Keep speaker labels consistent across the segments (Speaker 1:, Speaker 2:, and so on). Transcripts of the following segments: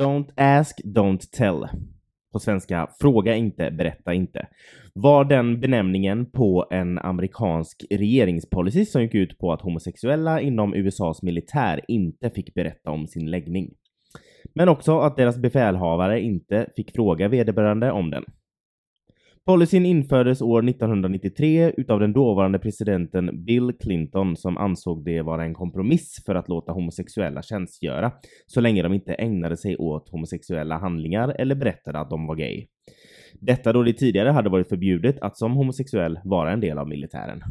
Speaker 1: Don't ask, don't tell. På svenska, fråga inte, berätta inte. Var den benämningen på en amerikansk regeringspolicy som gick ut på att homosexuella inom USAs militär inte fick berätta om sin läggning. Men också att deras befälhavare inte fick fråga vederbörande om den. Policyn infördes år 1993 utav den dåvarande presidenten Bill Clinton som ansåg det vara en kompromiss för att låta homosexuella tjänstgöra så länge de inte ägnade sig åt homosexuella handlingar eller berättade att de var gay. Detta då det tidigare hade varit förbjudet att som homosexuell vara en del av militären.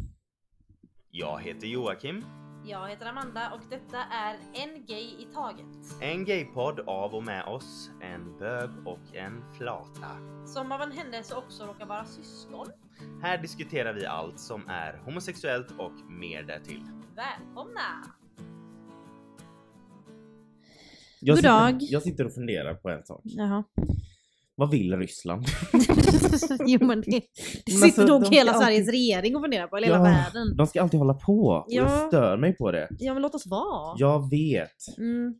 Speaker 1: Jag heter Joakim.
Speaker 2: Jag heter Amanda och detta är En Gay i Taget.
Speaker 1: En gaypodd av och med oss, en bög och en flata.
Speaker 2: Som av en händelse också råkar vara syskon.
Speaker 1: Här diskuterar vi allt som är homosexuellt och mer därtill.
Speaker 2: Välkomna!
Speaker 1: Jag
Speaker 2: God
Speaker 1: sitter,
Speaker 2: dag.
Speaker 1: Jag sitter och funderar på en sak.
Speaker 2: Jaha.
Speaker 1: Vad vill Ryssland?
Speaker 2: jo men det, det
Speaker 1: Men
Speaker 2: sitter
Speaker 1: alltså,
Speaker 2: nog
Speaker 1: de
Speaker 2: hela
Speaker 1: ska
Speaker 2: Sveriges
Speaker 1: alltid-
Speaker 2: regering och funderar på, eller hela
Speaker 1: Ja,
Speaker 2: världen.
Speaker 1: De ska alltid hålla på
Speaker 2: Ja.
Speaker 1: jag stör mig på det.
Speaker 2: Ja men låt oss vara.
Speaker 1: Jag vet.
Speaker 2: Mm,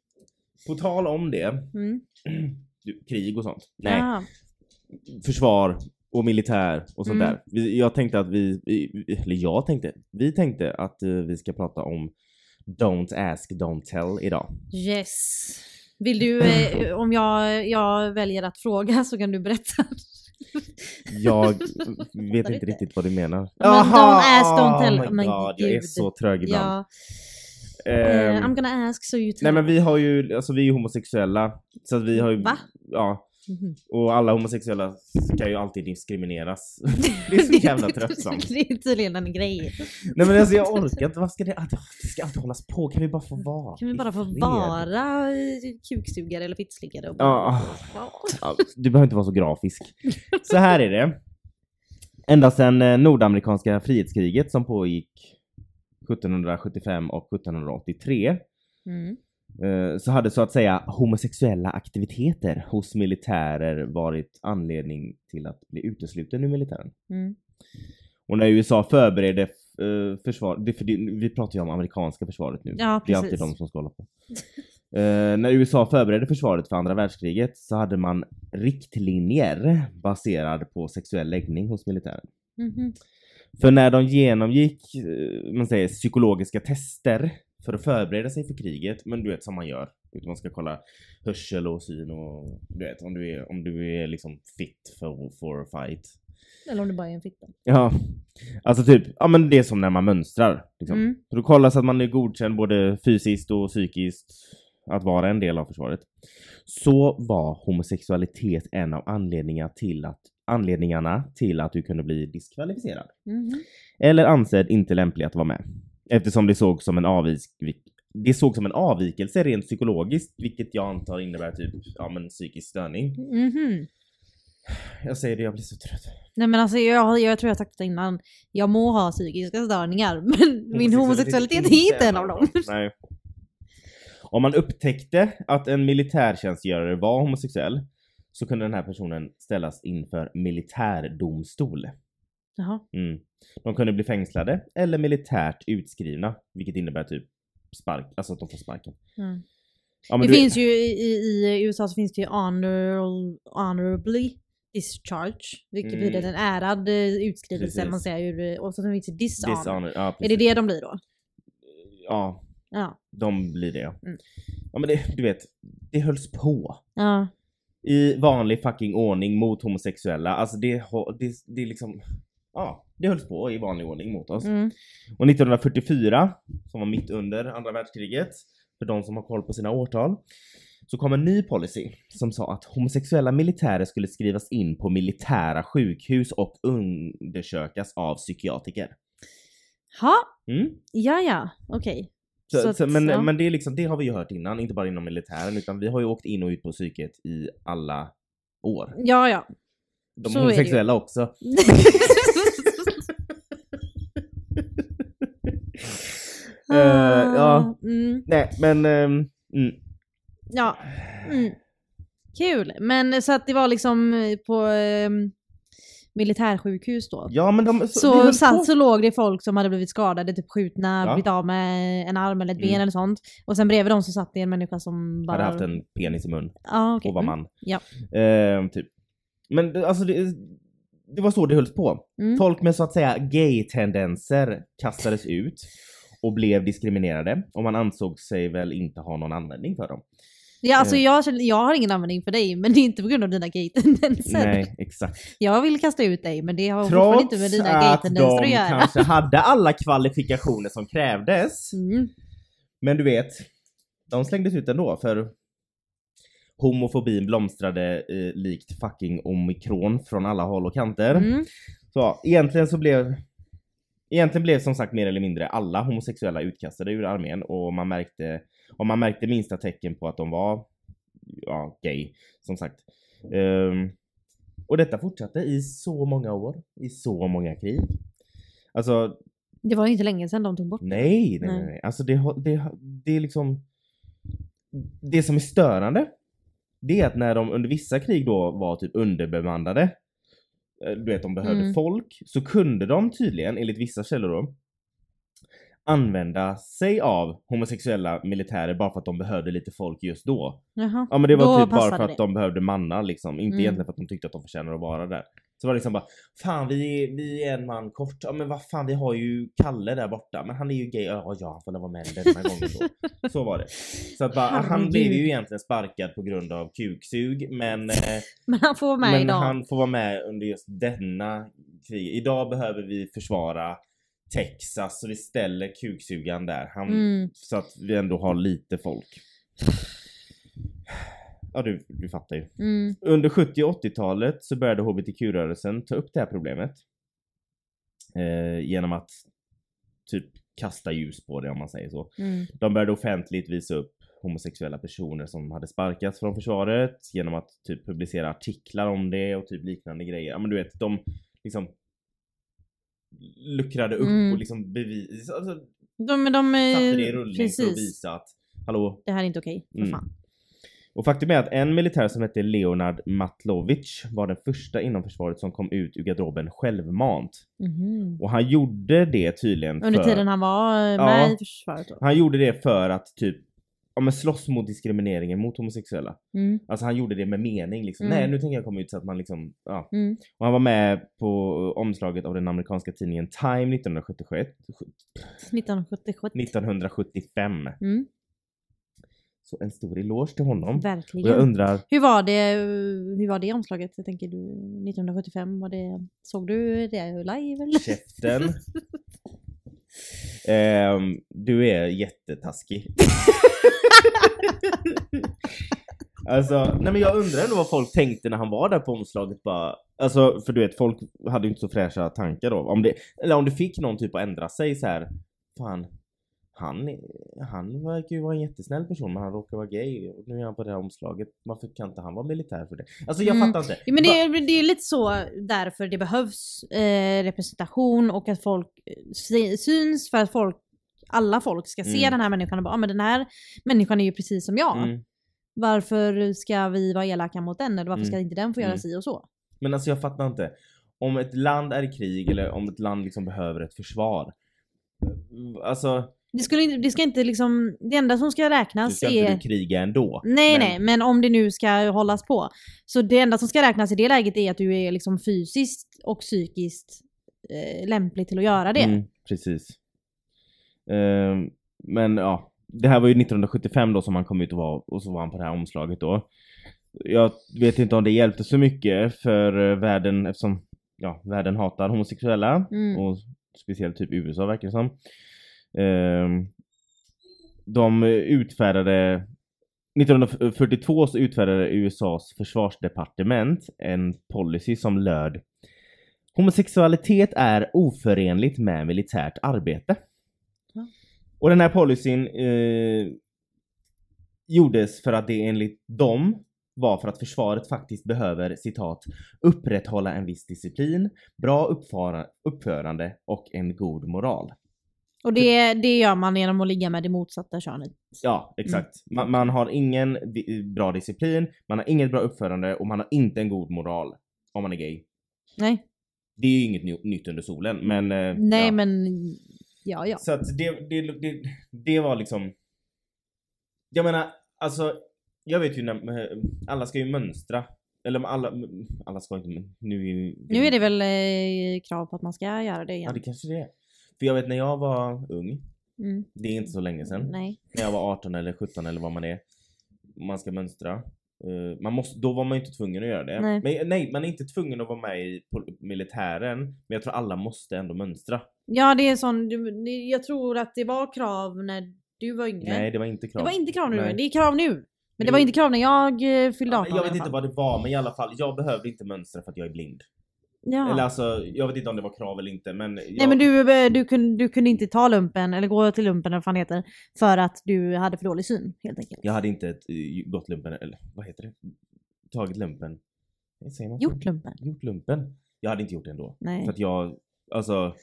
Speaker 1: På tal om det,
Speaker 2: mm.
Speaker 1: krig och sånt. Nej,
Speaker 2: Ja.
Speaker 1: försvar och militär och sånt
Speaker 2: Mm.
Speaker 1: där. Jag tänkte att vi, vi, eller jag tänkte, vi tänkte att eh, vi ska prata om Don't ask, don't tell idag.
Speaker 2: Yes. Vill du, eh, om jag, jag väljer att fråga så kan du berätta.
Speaker 1: Jag vet
Speaker 2: inte.
Speaker 1: riktigt vad du menar.
Speaker 2: Men don't ask, don't tell.
Speaker 1: Oh my God, jag är så trög ibland.
Speaker 2: ja,
Speaker 1: Ehm,
Speaker 2: eh, I'm gonna ask so you tell.
Speaker 1: nej men vi har ju, alltså vi är homosexuella. Så att vi har ju,
Speaker 2: Va?
Speaker 1: ja.
Speaker 2: Mhm.
Speaker 1: Och alla homosexuella ska ju alltid diskrimineras. det är så jävla tröttsamt.
Speaker 2: det är tydligen en grej.
Speaker 1: Nej men alltså jag orkar inte, vad ska det, det ska alltid hållas på, kan vi bara få vara?
Speaker 2: Kan vi bara få vara eh, kuksugare eller fittslickare? Och.
Speaker 1: Ja.
Speaker 2: Ja,
Speaker 1: du behöver inte vara så grafisk. Så här är det. Ända sedan eh, nordamerikanska frihetskriget som pågick 1775 och 1783
Speaker 2: Mm.
Speaker 1: Eh, så hade så att säga homosexuella aktiviteter hos militärer varit anledning till att bli utesluten ur militären.
Speaker 2: Mm.
Speaker 1: Och när USA förberedde eh, försvar, det, för vi pratar ju om amerikanska försvaret nu.
Speaker 2: Ja,
Speaker 1: det är alltid de som ska hålla på. Eh, när USA förberedde försvaret för andra världskriget så hade man riktlinjer baserade på sexuell läggning hos militären.
Speaker 2: Mhm.
Speaker 1: För när de genomgick man säger, psykologiska tester för att förbereda sig för kriget, men du vet som man gör. Utan Man ska kolla hörsel och syn och du vet om du är, om du är liksom fit for, for a fight.
Speaker 2: Eller om det bara är en fitta.
Speaker 1: Ja, alltså typ, ja men det är som när man mönstrar. Liksom.
Speaker 2: Mm.
Speaker 1: Så då kollas att man är godkänd både fysiskt och psykiskt att vara en del av försvaret. Så var homosexualitet en av anledningarna till att, anledningarna till att du kunde bli diskvalificerad.
Speaker 2: Mhm.
Speaker 1: Eller ansedd inte lämplig att vara med. Eftersom det såg som en avvik det såg som en avvikelse rent psykologiskt, vilket jag antar innebär typ, ja men psykisk störning.
Speaker 2: Mhm.
Speaker 1: Jag säger det, jag blir så trött.
Speaker 2: Nej men alltså jag, jag tror jag sagt det innan. Jag må ha psykiska störningar men min homosexualitet är inte en av dem.
Speaker 1: Nej. Om man upptäckte att en militärtjänstgörare var homosexuell så kunde den här personen ställas inför militärdomstol.
Speaker 2: Jaha.
Speaker 1: Mm. De kunde bli fängslade eller militärt utskrivna, vilket innebär typ spark, alltså att de får sparken.
Speaker 2: Mm.
Speaker 1: Ja,
Speaker 2: Det
Speaker 1: du-
Speaker 2: finns ju i, i, USA så finns det ju honor, honorably discharge. Vilket
Speaker 1: Mm.
Speaker 2: betyder en ärad eh, utskrivelse eller man
Speaker 1: Precis.
Speaker 2: säger ur, och så finns det dishonor.
Speaker 1: dishonor. Ja,
Speaker 2: Är
Speaker 1: precis.
Speaker 2: det det de blir då?
Speaker 1: Ja,
Speaker 2: Ja.
Speaker 1: de blir det ja.
Speaker 2: Mm.
Speaker 1: Ja men det, du vet, det hölls på.
Speaker 2: Ja.
Speaker 1: i vanlig fucking ordning mot homosexuella. Alltså det, det, det är liksom, ja, det hölls på i vanlig ordning mot oss.
Speaker 2: Mm.
Speaker 1: Och 1944, som var mitt under andra världskriget, för de som har koll på sina årtal, så kom en ny policy som sa att homosexuella militärer skulle skrivas in på militära sjukhus och undersökas av psykiatriker.
Speaker 2: Ha?
Speaker 1: Mm?
Speaker 2: Ja, ja. Okej.
Speaker 1: Så,
Speaker 2: Så
Speaker 1: så,
Speaker 2: att,
Speaker 1: men,
Speaker 2: ja.
Speaker 1: men det, är liksom, det har vi ju hört innan, inte bara inom militären, utan vi har ju åkt in och ut på psyket i alla år.
Speaker 2: Ja, ja.
Speaker 1: De
Speaker 2: Så
Speaker 1: homosexuella också. Eh, ja.
Speaker 2: Mm.
Speaker 1: Nej, men... ehm, mm.
Speaker 2: Ja. Mm. Kul. Men så att det var liksom eh, på... ehm, militärsjukhus då.
Speaker 1: Ja men de...
Speaker 2: Så
Speaker 1: höll
Speaker 2: satt så låg det folk som hade blivit skadade, typ skjutna,
Speaker 1: Ja.
Speaker 2: blivit av med en arm eller ett ben
Speaker 1: Mm.
Speaker 2: eller sånt. Och sen bredvid dem så satt det en människa som bara...
Speaker 1: Hade haft en penis i mun
Speaker 2: Ja, okej.
Speaker 1: och var
Speaker 2: Mm.
Speaker 1: man.
Speaker 2: Ja.
Speaker 1: Ehm, typ. Men alltså det, det var så det hölls på.
Speaker 2: Mm.
Speaker 1: Folk med så att säga gay-tendenser kastades ut och blev diskriminerade och man ansåg sig väl inte ha någon användning för dem.
Speaker 2: Ja, alltså
Speaker 1: Eh.
Speaker 2: jag, känner, jag har ingen användning för dig, men det är inte på grund av dina gay-tendenser.
Speaker 1: Nej, exakt.
Speaker 2: Jag vill kasta ut dig, men det har
Speaker 1: Trots
Speaker 2: inte med dina
Speaker 1: att
Speaker 2: gay-tendenser att
Speaker 1: de
Speaker 2: göra.
Speaker 1: kanske hade alla kvalifikationer som krävdes.
Speaker 2: Mm.
Speaker 1: Men du vet, de slängdes ut ändå för homofobin blomstrade eh, likt fucking omikron från alla håll och kanter.
Speaker 2: Mm.
Speaker 1: Så egentligen så blev Egentligen blev som sagt mer eller mindre alla homosexuella utkastade ur armén och man märkte, och man märkte minsta tecken på att de var ja, gay, som sagt. Ehm, och detta fortsatte i så många år, i så många krig. Alltså
Speaker 2: Det var ju inte länge sedan de tog bort.
Speaker 1: Nej, nej, nej.
Speaker 2: Nej.
Speaker 1: Alltså det, det, det är liksom... Det som är störande, det är att när de under vissa krig då var typ underbemannade, du vet de behövde
Speaker 2: Mm.
Speaker 1: folk, så kunde de tydligen, enligt vissa källor då, använda sig av homosexuella militärer bara för att de behövde lite folk just då.
Speaker 2: Jaha.
Speaker 1: Ja men det var
Speaker 2: Då
Speaker 1: typ bara för att
Speaker 2: det.
Speaker 1: de behövde manna liksom, inte
Speaker 2: Mm.
Speaker 1: egentligen för att de tyckte att de förtjänade att vara där. Så var det liksom bara, fan vi är, vi är en man kort, ja men vad fan vi har ju Kalle där borta, men han är ju gay, ja ja han får väl vara med denna gången då. Så var det. Så att bara, han blev ju egentligen sparkad på grund av kuksug, men, eh,
Speaker 2: Men han får vara med
Speaker 1: men
Speaker 2: idag.
Speaker 1: han får vara med under just denna krig. Idag behöver vi försvara Texas så vi ställer kuksugaren där. Han,
Speaker 2: Mm.
Speaker 1: Så att vi ändå har lite folk. Ja du, du fattar ju.
Speaker 2: Mm.
Speaker 1: Under 70 och 80-talet så började hbtq-rörelsen ta upp det här problemet. Eh, genom att typ kasta ljus på det om man säger så.
Speaker 2: Mm.
Speaker 1: De började offentligt visa upp homosexuella personer som hade sparkats från försvaret genom att typ publicera artiklar om det och typ liknande grejer. Ja men du vet, de liksom luckrade upp
Speaker 2: Mm.
Speaker 1: och liksom bevis, alltså,
Speaker 2: De, de,
Speaker 1: satte det i rullning för att
Speaker 2: precis.
Speaker 1: visa att hallå,
Speaker 2: Det här är inte okej. För
Speaker 1: Mm.
Speaker 2: fan.
Speaker 1: Och faktum är att en militär som hette Leonard Matlovic var den första inom försvaret som kom ut ur garderoben självmant.
Speaker 2: Mhm.
Speaker 1: Och han gjorde det tydligen
Speaker 2: Under
Speaker 1: för...
Speaker 2: tiden han var eh,
Speaker 1: Ja.
Speaker 2: med i försvaret då.
Speaker 1: Han gjorde det för att typ ja, men slåss mot diskrimineringen mot homosexuella.
Speaker 2: Mm.
Speaker 1: Alltså han gjorde det med mening liksom.
Speaker 2: Mm.
Speaker 1: Nej nu tänker jag komma ut så att man liksom, ja.
Speaker 2: Mm.
Speaker 1: Och han var med på omslaget av den amerikanska tidningen Time 1977,
Speaker 2: 1977.
Speaker 1: 1975.
Speaker 2: Mm.
Speaker 1: Så en stor eloge till honom. Och
Speaker 2: Verkligen.
Speaker 1: jag undrar,
Speaker 2: Hur var det, hur var det omslaget? Jag tänker du 1975, var det, såg du det live eller?
Speaker 1: käften. Ehm, du är jättetaskig. alltså, nej men jag undrar ändå vad folk tänkte när han var där på omslaget bara. Alltså, för du vet, folk hade ju inte så fräscha tankar då. Om det, eller om det fick någon typ att ändra sig så här. Fan, han, han verkar ju vara en jättesnäll person men han råkar vara gay och nu är han på det här omslaget. Varför kan inte han vara militär för det? Alltså jag
Speaker 2: Mm.
Speaker 1: fattar inte.
Speaker 2: Ja, men det, är- det är lite så därför det behövs eh, representation och att folk eh, sy- syns för att folk, alla folk ska se
Speaker 1: Mm.
Speaker 2: den här människan och bara, ah, men den här människan är ju precis som jag.
Speaker 1: Mm.
Speaker 2: Varför ska vi vara elaka mot den? Eller varför ska
Speaker 1: Mm.
Speaker 2: inte den få göra
Speaker 1: Mm.
Speaker 2: si och så?
Speaker 1: Men alltså jag fattar inte. Om ett land är i krig eller om ett land liksom behöver ett försvar. Alltså,
Speaker 2: Det, skulle det ska inte liksom, det enda som ska räknas
Speaker 1: ska
Speaker 2: är...
Speaker 1: inte du kriga ändå.
Speaker 2: Nej
Speaker 1: Men-
Speaker 2: nej, men om det nu ska hållas på. Så det enda som ska räknas i det läget är att du är liksom fysiskt och psykiskt eh, lämplig till att göra det.
Speaker 1: Mm, precis. Ehm, men ja, det här var ju 1975 då som han kom ut och var, och så var han på det här omslaget då. Jag vet inte om det hjälpte så mycket för eh, världen eftersom ja, världen hatar homosexuella
Speaker 2: Mm.
Speaker 1: och speciellt typ USA verkar det som. Ehm, de utfärdade 1942 så utfärdade USAs försvarsdepartement en policy som löd Homosexualitet är oförenligt med militärt arbete.
Speaker 2: Ja.
Speaker 1: Och den här policyn eh, gjordes för att det enligt dem var för att försvaret faktiskt behöver citat upprätthålla en viss disciplin, bra uppförande och en god moral.
Speaker 2: Och det, det gör man genom att ligga med det motsatta könet.
Speaker 1: Ja, exakt. Man, man har ingen bra disciplin, man har inget bra uppförande och man har inte en god moral om man är gay.
Speaker 2: Nej.
Speaker 1: Det är ju inget ny- nytt under solen men... eh,
Speaker 2: Nej
Speaker 1: ja.
Speaker 2: men, ja ja.
Speaker 1: Så att det, det, det, det var liksom... Jag menar, alltså jag vet ju när alla ska ju mönstra. Eller alla, alla ska inte, nu är
Speaker 2: Nu är det väl eh, krav på att man ska göra det
Speaker 1: Ja
Speaker 2: igen.
Speaker 1: det kanske det är. För jag vet när jag var ung,
Speaker 2: Mm.
Speaker 1: det är inte så länge sedan.
Speaker 2: Nej.
Speaker 1: När jag var 18 eller 17 eller vad man är. Man ska mönstra. Eh, man måste, då var man ju inte tvungen att göra det.
Speaker 2: Nej.
Speaker 1: Men, nej, man är inte tvungen att vara med i militären. Men jag tror alla måste ändå mönstra.
Speaker 2: Ja det är sån, jag tror att det var krav när du var yngre.
Speaker 1: Nej det var inte krav.
Speaker 2: det var inte krav nu,
Speaker 1: Nej.
Speaker 2: det är krav nu. Men det var inte krav när jag eh, fyllde
Speaker 1: Ja,
Speaker 2: 18
Speaker 1: men jag vet inte vad det var men i alla fall, jag behövde inte mönstra för att jag är blind.
Speaker 2: Ja.
Speaker 1: Eller alltså, jag vet inte om det var krav eller inte men... Jag,
Speaker 2: Nej men du, eh, du, kunde, du kunde inte ta lumpen, eller gå till lumpen eller vad fan heter, för att du hade för dålig syn helt enkelt.
Speaker 1: Jag hade inte ett, eh, gått lumpen, eller vad heter det? Tagit lumpen. Nej, Säger man?
Speaker 2: Gjort lumpen?
Speaker 1: Gjort lumpen. Jag hade inte gjort det ändå.
Speaker 2: Nej.
Speaker 1: För att jag, alltså,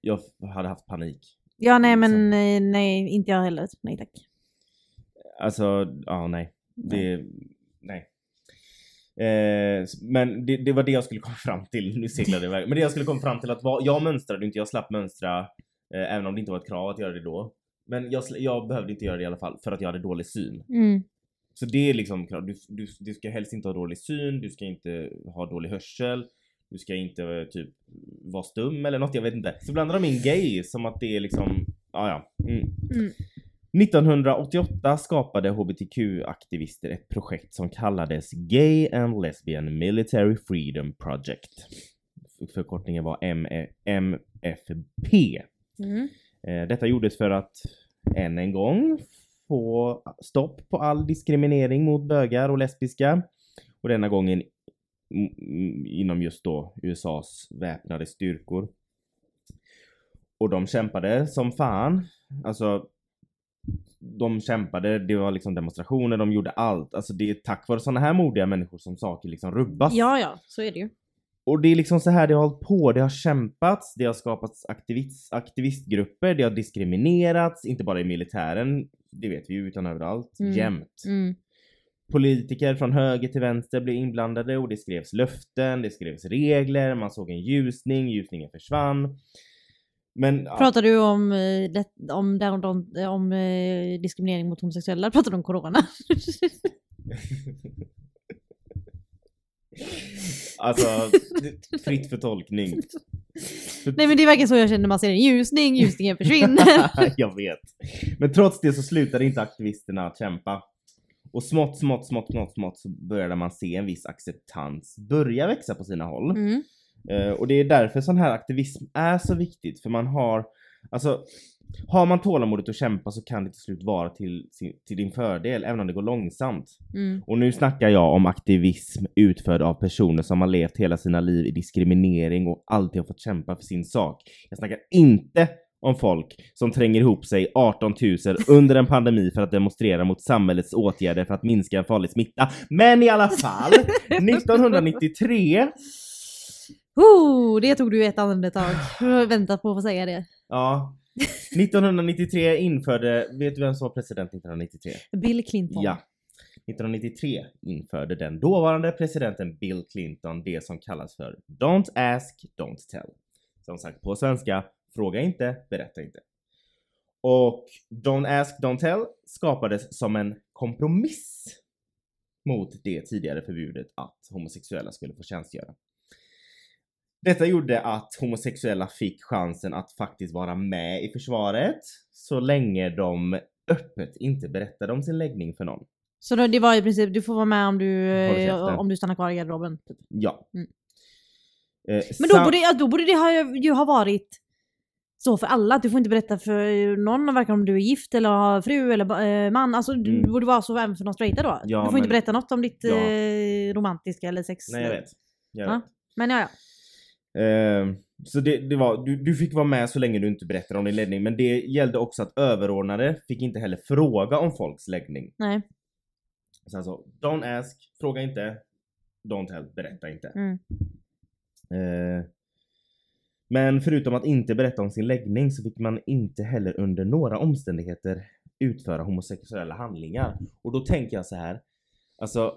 Speaker 1: jag hade haft panik.
Speaker 2: Ja nej men
Speaker 1: liksom.
Speaker 2: nej, nej inte jag heller. Nej tack.
Speaker 1: Alltså, ja nej. Det, nej. Eh, men det, det var det jag skulle komma fram till. Nu seglade jag iväg. Men det jag skulle komma fram till att var, jag mönstrade inte, jag slapp mönstra. Eh, även om det inte var ett krav att göra det då. Men jag, jag behövde inte göra det i alla fall för att jag hade dålig syn.
Speaker 2: Mm.
Speaker 1: Så det är liksom krav. Du, du, du ska helst inte ha dålig syn, du ska inte ha dålig hörsel. Du ska inte eh, typ vara stum eller något, jag vet inte. Så blandar de in gay som att det är liksom, ja ja. Mm.
Speaker 2: Mm.
Speaker 1: 1988 skapade hbtq-aktivister ett projekt som kallades Gay and Lesbian Military Freedom Project. Förkortningen var MFP.
Speaker 2: Mm.
Speaker 1: Eh, Detta gjordes för att än en gång få stopp på all diskriminering mot bögar och lesbiska. Och denna gången inom just då USAs väpnade styrkor. Och de kämpade som fan. Alltså de kämpade, det var liksom demonstrationer, de gjorde allt. Alltså det är tack vare sådana här modiga människor som saker liksom rubbas.
Speaker 2: Ja ja, så är det ju.
Speaker 1: Och det är liksom så här det har hållit på. Det har kämpats, det har skapats aktivist, aktivistgrupper, det har diskriminerats, inte bara i militären, det vet vi ju, utan överallt,
Speaker 2: Mm.
Speaker 1: jämt.
Speaker 2: Mm.
Speaker 1: Politiker från höger till vänster blev inblandade och det skrevs löften, det skrevs regler, man såg en ljusning, ljusningen försvann. Men
Speaker 2: Pratar du om, eh, om, om, om, eh, diskriminering mot homosexuella? Pratar du om corona?
Speaker 1: alltså fritt för tolkning.
Speaker 2: Nej men det är verkligen så jag känner när man ser en ljusning, ljusningen försvinner.
Speaker 1: jag vet. Men trots det så slutade inte aktivisterna att kämpa. Och smått, smått, smått, smått, smått så började man se en viss acceptans börja växa på sina håll.
Speaker 2: Mm.
Speaker 1: Eh, och det är därför sån här aktivism är så viktigt. För man har, alltså, har man tålamodet att kämpa så kan det till slut vara till, till din fördel, även om det går långsamt.
Speaker 2: Mm.
Speaker 1: Och nu snackar jag om aktivism utförd av personer som har levt hela sina liv i diskriminering och alltid har fått kämpa för sin sak. Jag snackar inte om folk som tränger ihop sig 18 000 under en pandemi för att demonstrera mot samhällets åtgärder för att minska en farlig smitta. Men i alla fall, 1993
Speaker 2: Oh, det tog du ett andetag. Jag har väntat på att få säga det.
Speaker 1: Ja. 1993 införde, vet du vem som var president 1993?
Speaker 2: Bill Clinton.
Speaker 1: Ja. 1993 införde den dåvarande presidenten Bill Clinton det som kallas för Don't ask, don't tell. Som sagt på svenska, fråga inte, berätta inte. Och Don't ask, don't tell skapades som en kompromiss mot det tidigare förbudet att homosexuella skulle få tjänstgöra. Detta gjorde att homosexuella fick chansen att faktiskt vara med i försvaret så länge de öppet inte berättade om sin läggning för någon.
Speaker 2: Så då, det var i princip, du får vara med om du, eh, om du stannar kvar i garderoben. Typ.
Speaker 1: Ja.
Speaker 2: Mm.
Speaker 1: Eh,
Speaker 2: Men då borde, ja, då borde det ha, ju ha varit så för alla. att Du får inte berätta för någon varken om du är gift eller har fru eller eh, man. Alltså
Speaker 1: Mm.
Speaker 2: det borde vara så även för de straighta då.
Speaker 1: Ja,
Speaker 2: du får
Speaker 1: men-
Speaker 2: inte berätta något om ditt
Speaker 1: Ja.
Speaker 2: eh, romantiska eller sex.
Speaker 1: Nej jag vet. Jag
Speaker 2: Ja.
Speaker 1: vet.
Speaker 2: Men ja, ja.
Speaker 1: Eh, så det, det var, du, du fick vara med så länge du inte berättade om din läggning men det gällde också att överordnade fick inte heller fråga om folks läggning.
Speaker 2: Nej.
Speaker 1: Så alltså, don't ask, fråga inte, don't tell, berätta inte.
Speaker 2: Mm.
Speaker 1: Eh, men förutom att inte berätta om sin läggning så fick man inte heller under några omständigheter utföra homosexuella handlingar. Och då tänker jag så här. Alltså,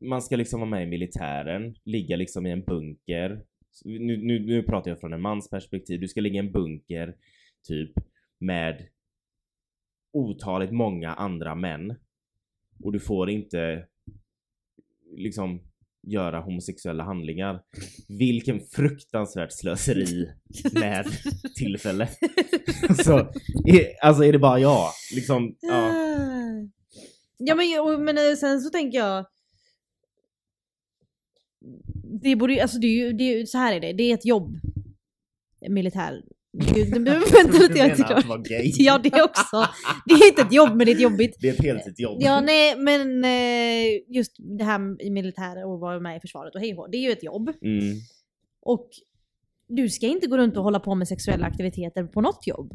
Speaker 1: man ska liksom vara med i militären, ligga liksom i en bunker Nu, nu, nu pratar jag från en mans perspektiv. Du ska ligga i en bunker typ med otaligt många andra män. Och du får inte liksom göra homosexuella handlingar. Vilken fruktansvärt slöseri med tillfälle. alltså, är, alltså är det bara jag? Liksom, ja.
Speaker 2: Ja men, men sen så tänker jag det borde alltså det är ju, det är så här är det, det är ett jobb. Militär. Gud, men- Vänta lite, jag är inte klar. Ja det också. Det är inte ett jobb men det är ett jobbigt.
Speaker 1: Det är ett heltidsjobb.
Speaker 2: Ja nej men eh, just det här i militär och vara med i försvaret och hej det är ju ett jobb.
Speaker 1: Mm.
Speaker 2: Och du ska inte gå runt och hålla på med sexuella aktiviteter på något jobb.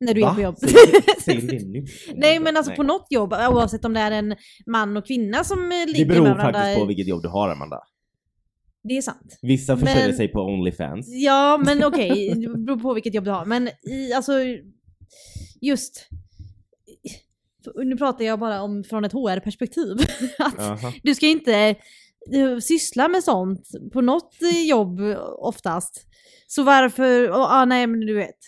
Speaker 2: När du är
Speaker 1: Va?
Speaker 2: på jobb.
Speaker 1: Säger, säger det nu?
Speaker 2: Nej men alltså på något jobb, oavsett om det är en man och kvinna som eh, ligger
Speaker 1: Det beror
Speaker 2: med varandra.
Speaker 1: faktiskt på vilket jobb du har Amanda.
Speaker 2: Det är sant.
Speaker 1: Vissa försörjer
Speaker 2: Men-
Speaker 1: sig på Onlyfans.
Speaker 2: Ja men okej, det beror på vilket jobb du har. Men i, alltså just nu pratar jag bara om från ett HR-perspektiv. Att
Speaker 1: Aha.
Speaker 2: Du ska inte syssla med sånt på något jobb oftast. Så varför, oh, ah, nej men du vet.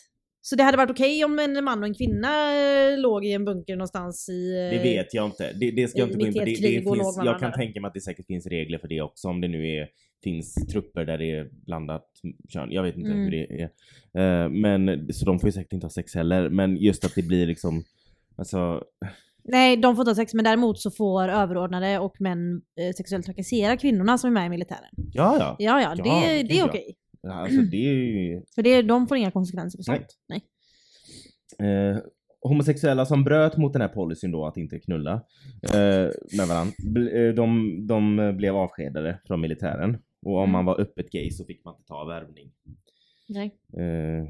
Speaker 2: Så det hade varit okej om en man och en kvinna eh, låg i en bunker någonstans i... eh,
Speaker 1: Det vet jag inte. Det, det ska jag inte gå in på. Det, det finns, jag kan tänka mig att det säkert finns regler för det också. Om det nu är, finns trupper där det är blandat kön. Jag vet inte
Speaker 2: Mm.
Speaker 1: hur det är. Eh, men, så de får ju säkert inte ha sex heller. Men just att det blir liksom Alltså,
Speaker 2: Nej, de får inte ha sex, men däremot så får överordnade och män eh, sexuellt trakassera kvinnorna som är med i militären.
Speaker 1: ja ja.
Speaker 2: Ja, ja, det,
Speaker 1: Ja,
Speaker 2: det
Speaker 1: gud,
Speaker 2: är okej.
Speaker 1: Alltså det är ju...
Speaker 2: För det, de får inga konsekvenser för
Speaker 1: Nej.
Speaker 2: sånt. Nej.
Speaker 1: Eh, homosexuella som bröt mot den här policyn då att inte knulla eh, med varandra, eh, de, de blev avskedade från militären. Och om
Speaker 2: Mm.
Speaker 1: man var öppet gay så fick man inte ta värvning.
Speaker 2: Nej.
Speaker 1: Eh,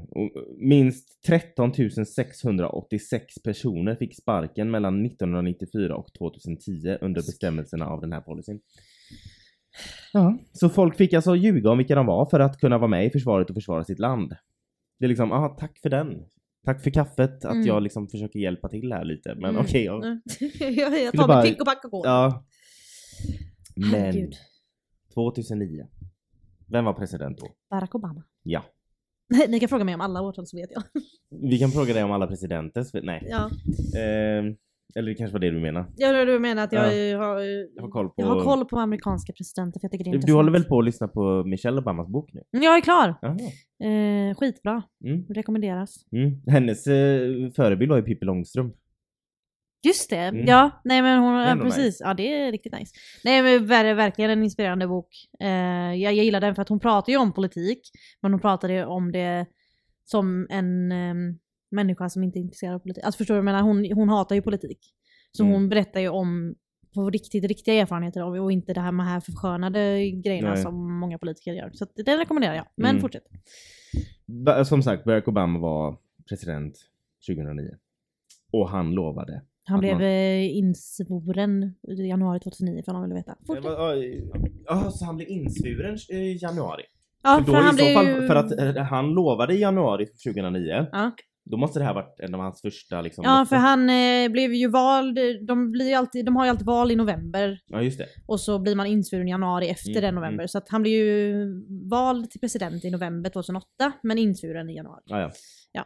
Speaker 1: minst 13 686 personer fick sparken mellan 1994 och 2010 under bestämmelserna av den här policyn. Ja, så folk fick alltså ljuga om vilka de var för att kunna vara med i försvaret och försvara sitt land. Det är liksom, ah, tack för den. Tack för kaffet, att
Speaker 2: Mm.
Speaker 1: jag liksom försöker hjälpa till här lite. Men
Speaker 2: Mm.
Speaker 1: okej.
Speaker 2: Mm. jag jag tar
Speaker 1: bara-
Speaker 2: mitt pick och pack och går.
Speaker 1: ja. Men
Speaker 2: Herregud.
Speaker 1: 2009. Vem var president då?
Speaker 2: Barack Obama.
Speaker 1: Ja.
Speaker 2: Ni kan fråga mig om alla årtal så vet jag.
Speaker 1: Vi kan fråga dig om alla presidenter. Nej.
Speaker 2: Ja.
Speaker 1: Eh, eller det kanske var det du menar.
Speaker 2: Jag du menar att jag,
Speaker 1: Ja.
Speaker 2: har,
Speaker 1: Jag har koll på...
Speaker 2: jag har koll på amerikanska presidenter för jag tycker det är
Speaker 1: Du
Speaker 2: intressant.
Speaker 1: håller väl på att lyssna på Michelle Obamas bok nu?
Speaker 2: Jag är klar! Eh, skitbra.
Speaker 1: Mm.
Speaker 2: Rekommenderas.
Speaker 1: Mm. Hennes eh, förebild var ju Pippi Långstrump.
Speaker 2: Just det,
Speaker 1: Mm.
Speaker 2: ja. Nej men hon, ja, precis. Ja det är riktigt nice. Nej men ver- verkligen en inspirerande bok. Eh, jag, jag gillar den för att hon pratar ju om politik, men hon pratade om det som en ehm, människa som inte är intresserad av politik. Alltså förstår du? Jag menar, hon, hon hatar ju politik. Så
Speaker 1: Mm.
Speaker 2: hon berättar ju om på riktigt riktiga erfarenheter av och inte det här med här förskönade grejerna
Speaker 1: Nej.
Speaker 2: som många politiker gör. Så den rekommenderar jag. Men
Speaker 1: Mm.
Speaker 2: fortsätt.
Speaker 1: Som sagt, Barack Obama var president 2009. Och han lovade.
Speaker 2: Han blev
Speaker 1: man-
Speaker 2: eh, insvoren i januari 2009 för han vill veta. Fortsätt.
Speaker 1: Ja, så han blev insvuren i januari?
Speaker 2: Ja,
Speaker 1: för,
Speaker 2: för, han blev
Speaker 1: fall,
Speaker 2: ju...
Speaker 1: för att eh, han lovade i januari 2009.
Speaker 2: Ja.
Speaker 1: Då måste det här varit en av hans första liksom,
Speaker 2: Ja, för han eh, blev ju vald, de, blir ju alltid, de har ju alltid val i november
Speaker 1: Ja, just det.
Speaker 2: och så blir man insvuren i januari efter
Speaker 1: Mm,
Speaker 2: den november. Så att han blev ju vald till president i november 2008, men insvuren i januari.
Speaker 1: Ja, ja.
Speaker 2: Ja.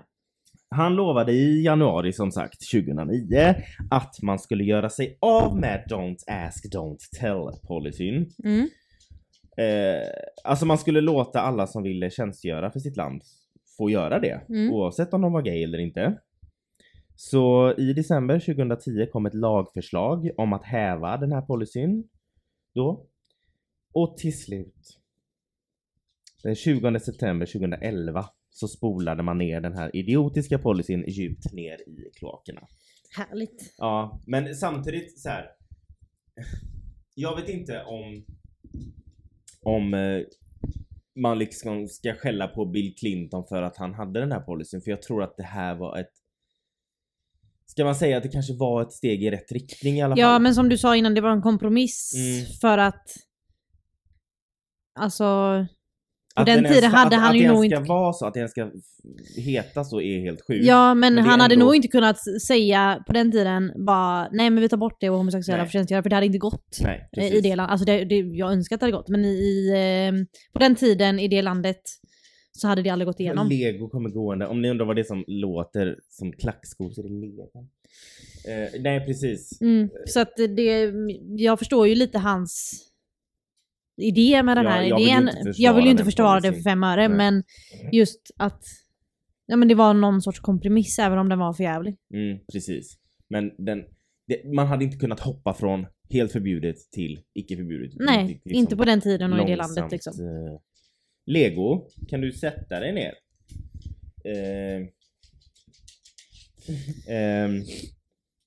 Speaker 1: Han lovade i januari som sagt 2009 att man skulle göra sig av med Don't ask, don't tell policyn.
Speaker 2: Mm.
Speaker 1: Eh, alltså man skulle låta alla som ville tjänstgöra för sitt land få göra det.
Speaker 2: Mm.
Speaker 1: Oavsett om de var gay eller inte. Så i december 2010 kom ett lagförslag om att häva den här policyn. Då. Och till slut. Den 20 september 2011 så spolade man ner den här idiotiska policyn djupt ner i kloakerna.
Speaker 2: Härligt.
Speaker 1: Ja, men samtidigt så här. Jag vet inte om om eh, man liksom ska skälla på Bill Clinton för att han hade den här policyn för jag tror att det här var ett Ska man säga att det kanske var ett steg i rätt riktning i alla
Speaker 2: Ja,
Speaker 1: fall?
Speaker 2: men som du sa innan, det var en kompromiss
Speaker 1: Mm.
Speaker 2: för att Alltså, På den tiden hade
Speaker 1: att,
Speaker 2: han
Speaker 1: att
Speaker 2: ju nog
Speaker 1: ens ska
Speaker 2: inte...
Speaker 1: vara så, att det ens ska heta så är helt sjukt.
Speaker 2: Ja men,
Speaker 1: Men
Speaker 2: han hade
Speaker 1: ändå-
Speaker 2: nog inte kunnat säga på den tiden bara nej men vi tar bort det och homosexuella får tjänstgöra för det hade inte gått.
Speaker 1: Nej,
Speaker 2: eh, I
Speaker 1: precis.
Speaker 2: det landet. Alltså det, det, jag önskar att det hade gått men i, i, eh, på den tiden i det landet så hade det aldrig gått igenom.
Speaker 1: Lego kommer gående. Om ni undrar vad det är som låter som klackskor så är det lego. Eh, nej precis.
Speaker 2: Mm, så att det, jag förstår ju lite hans idé med den här
Speaker 1: jag
Speaker 2: idén.
Speaker 1: inte
Speaker 2: jag vill ju inte försvara det för fem öre
Speaker 1: Nej.
Speaker 2: men just att ja, men det var någon sorts kompromiss även om den var för jävlig.
Speaker 1: Mm, precis. Men den, det, man hade inte kunnat hoppa från helt förbjudet till icke förbjudet.
Speaker 2: Nej,
Speaker 1: Liksom
Speaker 2: inte på den tiden och i det landet liksom.
Speaker 1: eh, Lego, kan du sätta dig ner? Eh, ehm,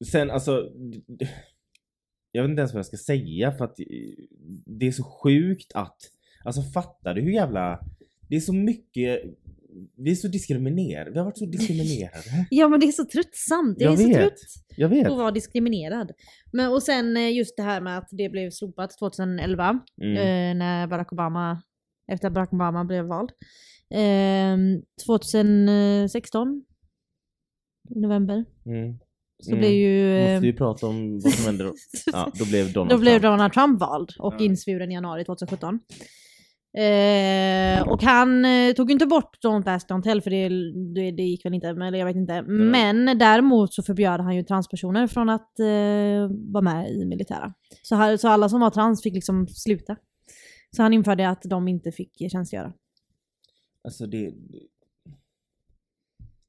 Speaker 1: sen alltså, jag vet inte ens vad jag ska säga för att eh, det är så sjukt att, alltså fattar du hur jävla, det är så mycket, vi är så diskriminerade, vi har varit så diskriminerade.
Speaker 2: Ja men det är så tröttsamt. Jag,
Speaker 1: Jag
Speaker 2: är så
Speaker 1: vet.
Speaker 2: trött
Speaker 1: Jag vet.
Speaker 2: på att vara diskriminerad. Men, och sen eh, just det här med att det blev slopat 2011
Speaker 1: Mm.
Speaker 2: eh, när Barack Obama, efter att Barack Obama blev vald. Eh, 2016 i november
Speaker 1: Mm.
Speaker 2: Så
Speaker 1: Mm.
Speaker 2: blev ju... eh,
Speaker 1: Måste ju prata om vad som hände då. Ja, då blev Donald
Speaker 2: Då blev
Speaker 1: Trump.
Speaker 2: Donald Trump vald och
Speaker 1: Ja.
Speaker 2: insvuren i januari 2017. Eh, och han eh, tog inte bort Don't Ask Don't Tell för det, det, det gick väl inte, eller jag vet inte. Men däremot så förbjöd han ju transpersoner från att eh, vara med i militära. Så, här, så alla som var trans fick liksom sluta. Så han införde att de inte fick tjänstgöra.
Speaker 1: Alltså det...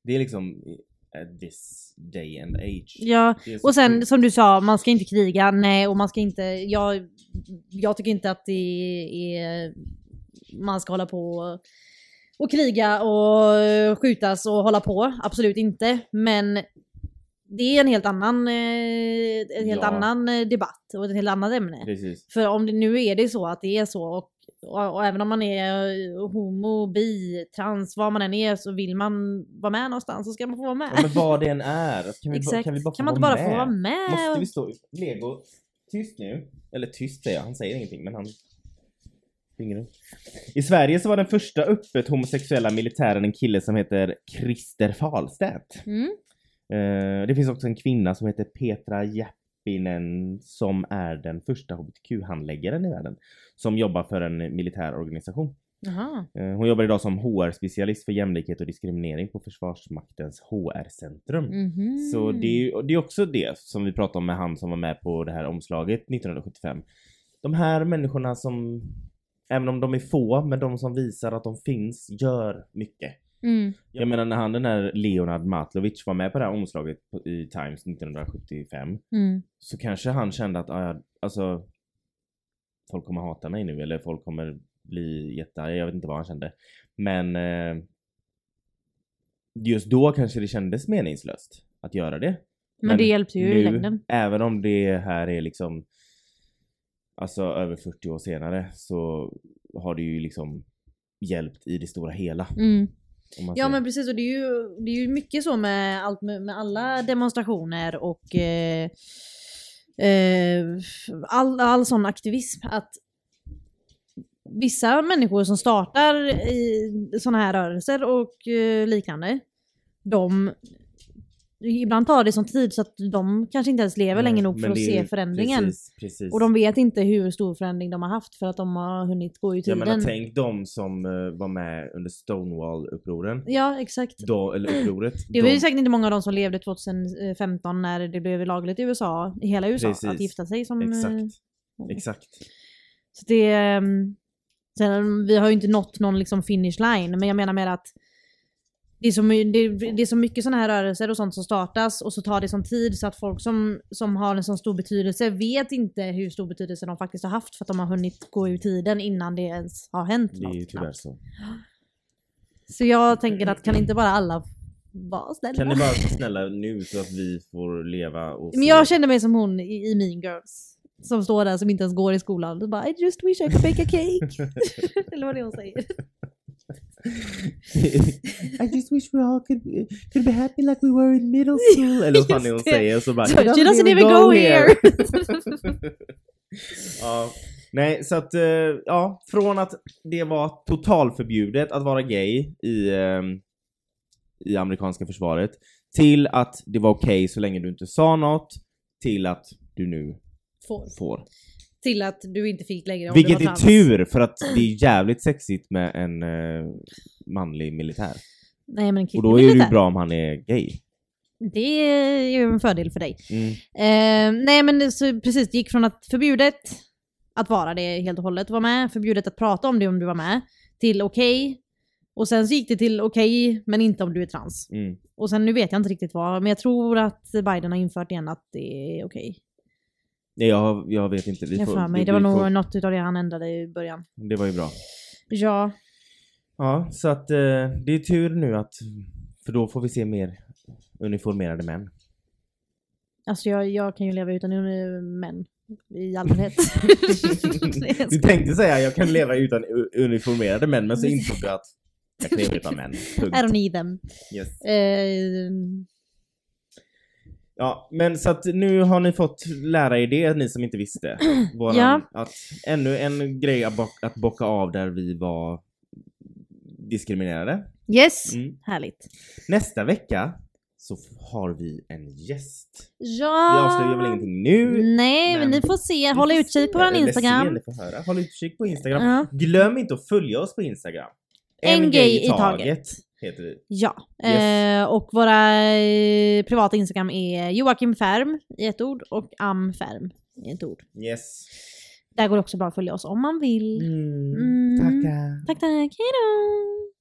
Speaker 1: Det är liksom at this day and age.
Speaker 2: Ja, och sen
Speaker 1: sjukt.
Speaker 2: som du sa, man ska inte kriga, nej, och man ska inte, jag, jag tycker inte att det är, man ska hålla på och, och kriga och skjutas och hålla på, absolut inte, men det är en helt annan, eh, en helt
Speaker 1: Ja.
Speaker 2: annan eh, debatt och ett helt annat ämne.
Speaker 1: Precis.
Speaker 2: För om det nu är det så att det är så och, och, och även om man är eh, homo, bi, trans, vad man än är så vill man vara med någonstans så ska man få vara med.
Speaker 1: Ja, men vad det än är. Kan vi, bara-
Speaker 2: Exakt.
Speaker 1: kan vi bara
Speaker 2: kan man inte bara
Speaker 1: med?
Speaker 2: få vara med?
Speaker 1: Måste vi stå... Lego, tyst nu. Eller tyst säger jag, han säger ingenting men han... Fingrar. I Sverige så var den första öppet homosexuella militären en kille som heter Christer Fahlstedt.
Speaker 2: Mm.
Speaker 1: Eh, det finns också en kvinna som heter Petra Jeppinen som är den första hbtq-handläggaren i världen. Som jobbar för en militär organisation.
Speaker 2: Jaha.
Speaker 1: Eh, hon jobbar idag som HR-specialist för jämlikhet och diskriminering på Försvarsmaktens HR-centrum.
Speaker 2: Mhm.
Speaker 1: Så det är, det är också det som vi pratade om med han som var med på det här omslaget 1975. De här människorna som, även om de är få, men de som visar att de finns, gör mycket.
Speaker 2: Mm.
Speaker 1: Jag menar när han den här Leonard Matlovic var med på det här omslaget på, i Times 1975
Speaker 2: Mm.
Speaker 1: så kanske han kände att, ah, alltså folk kommer hata mig nu eller folk kommer bli jättearga, jag vet inte vad han kände. Men eh, just då kanske det kändes meningslöst att göra det.
Speaker 2: Men, det hjälpte ju i längden.
Speaker 1: även om det här är liksom alltså över 40 år senare så har det ju liksom hjälpt i det stora hela.
Speaker 2: Mm. Ja
Speaker 1: säger.
Speaker 2: men precis och det är ju, det är ju mycket så med, allt, med, alla demonstrationer och eh, eh, all, all sån aktivism att vissa människor som startar i såna här rörelser och eh, liknande de Ibland tar det sån tid så att de kanske inte ens lever
Speaker 1: Nej,
Speaker 2: länge nog för
Speaker 1: men
Speaker 2: att se
Speaker 1: ju-
Speaker 2: förändringen.
Speaker 1: Precis, precis.
Speaker 2: Och de vet inte hur stor förändring de har haft för att de har hunnit gå
Speaker 1: Jag
Speaker 2: tiden.
Speaker 1: menar tänk de som eh, var med under Stonewall-upproren.
Speaker 2: Ja, exakt.
Speaker 1: Då, eller upproret.
Speaker 2: Det var ju
Speaker 1: de,
Speaker 2: säkert inte många av dem som levde 2015 när det blev lagligt i USA, i hela USA,
Speaker 1: Precis.
Speaker 2: att gifta sig som... eh,
Speaker 1: Exakt. Exakt.
Speaker 2: Så det... ehm, Sen, vi har ju inte nått någon liksom finish line, men jag menar mer att det är, så, det, det är så mycket sådana här rörelser och sånt som startas och så tar det sån tid så att folk som, som har en sån stor betydelse vet inte hur stor betydelse de faktiskt har haft för att de har hunnit gå ur tiden innan det ens har hänt
Speaker 1: Det är ju
Speaker 2: något
Speaker 1: tyvärr
Speaker 2: knappt.
Speaker 1: så.
Speaker 2: Så jag tänker att kan inte bara alla vara snälla?
Speaker 1: Kan ni bara vara snälla nu så att vi får leva och
Speaker 2: Men jag känner mig som hon i, i Mean Girls. Som står där som inte ens går i skolan och bara I just wish I could bake a cake. Eller vad det är hon säger.
Speaker 1: I just wish we all could, could be happy like we were in middle school. Eller vad fan är hon säger. Så bara,
Speaker 2: she doesn't even go here.
Speaker 1: ja. Nej, så att eh, ja, från att det var totalförbjudet att vara gay i, eh, i amerikanska försvaret till att det var okej så länge du inte sa något till att du nu
Speaker 2: Får.
Speaker 1: får.
Speaker 2: Till att du inte fick längre om
Speaker 1: Vilket är
Speaker 2: var trans.
Speaker 1: tur för att det är jävligt sexigt med en eh, manlig militär.
Speaker 2: Nej men en
Speaker 1: Och då är det ju
Speaker 2: militär.
Speaker 1: bra om han är gay.
Speaker 2: Det är ju en fördel för dig.
Speaker 1: Mm.
Speaker 2: Eh, nej men så precis, det gick från att förbjudet att vara det helt och hållet, vara med, förbjudet att prata om det om du var med, till okej. Och sen så gick det till okej, men inte om du är trans.
Speaker 1: Mm.
Speaker 2: Och sen nu vet jag inte riktigt vad, men jag tror att Biden har infört igen att det är okej.
Speaker 1: Nej, jag, jag vet inte. Vi
Speaker 2: Jag
Speaker 1: får,
Speaker 2: för mig.
Speaker 1: vi-
Speaker 2: Det var
Speaker 1: vi
Speaker 2: nog
Speaker 1: får-
Speaker 2: något utav det han ändrade i början.
Speaker 1: Det var ju bra.
Speaker 2: Ja.
Speaker 1: Ja, så att eh, det är tur nu att... För då får vi se mer uniformerade män.
Speaker 2: Alltså jag, jag kan ju leva utan män i allmänhet.
Speaker 1: du tänkte säga jag kan leva utan uniformerade män men så insåg du att jag kan leva utan män. Punkt.
Speaker 2: I don't need them.
Speaker 1: Yes.
Speaker 2: Eh,
Speaker 1: Ja, men så att nu har ni fått lära er det, ni som inte visste. Våran,
Speaker 2: Ja.
Speaker 1: Att ännu en grej att, bock, att bocka av där vi var diskriminerade.
Speaker 2: yes,
Speaker 1: Mm.
Speaker 2: härligt.
Speaker 1: Nästa vecka så har vi en gäst.
Speaker 2: Ja.
Speaker 1: Vi avslöjar väl ingenting nu.
Speaker 2: Nej, men, ni får se. Håll utkik på
Speaker 1: se,
Speaker 2: vår
Speaker 1: eller
Speaker 2: Instagram.
Speaker 1: Se, ni får höra. Håll utkik på Instagram.
Speaker 2: Ja.
Speaker 1: Glöm inte att följa oss på Instagram.
Speaker 2: En gay i taget.
Speaker 1: Heter vi.
Speaker 2: Ja,
Speaker 1: Yes.
Speaker 2: eh, och våra eh, privata Instagram är Joakim Färm i ett ord och Am Färm i ett ord.
Speaker 1: Yes.
Speaker 2: Där går det också bra att följa oss om man vill.
Speaker 1: Mm.
Speaker 2: Mm.
Speaker 1: Tackar.
Speaker 2: Tack tack, hejdå!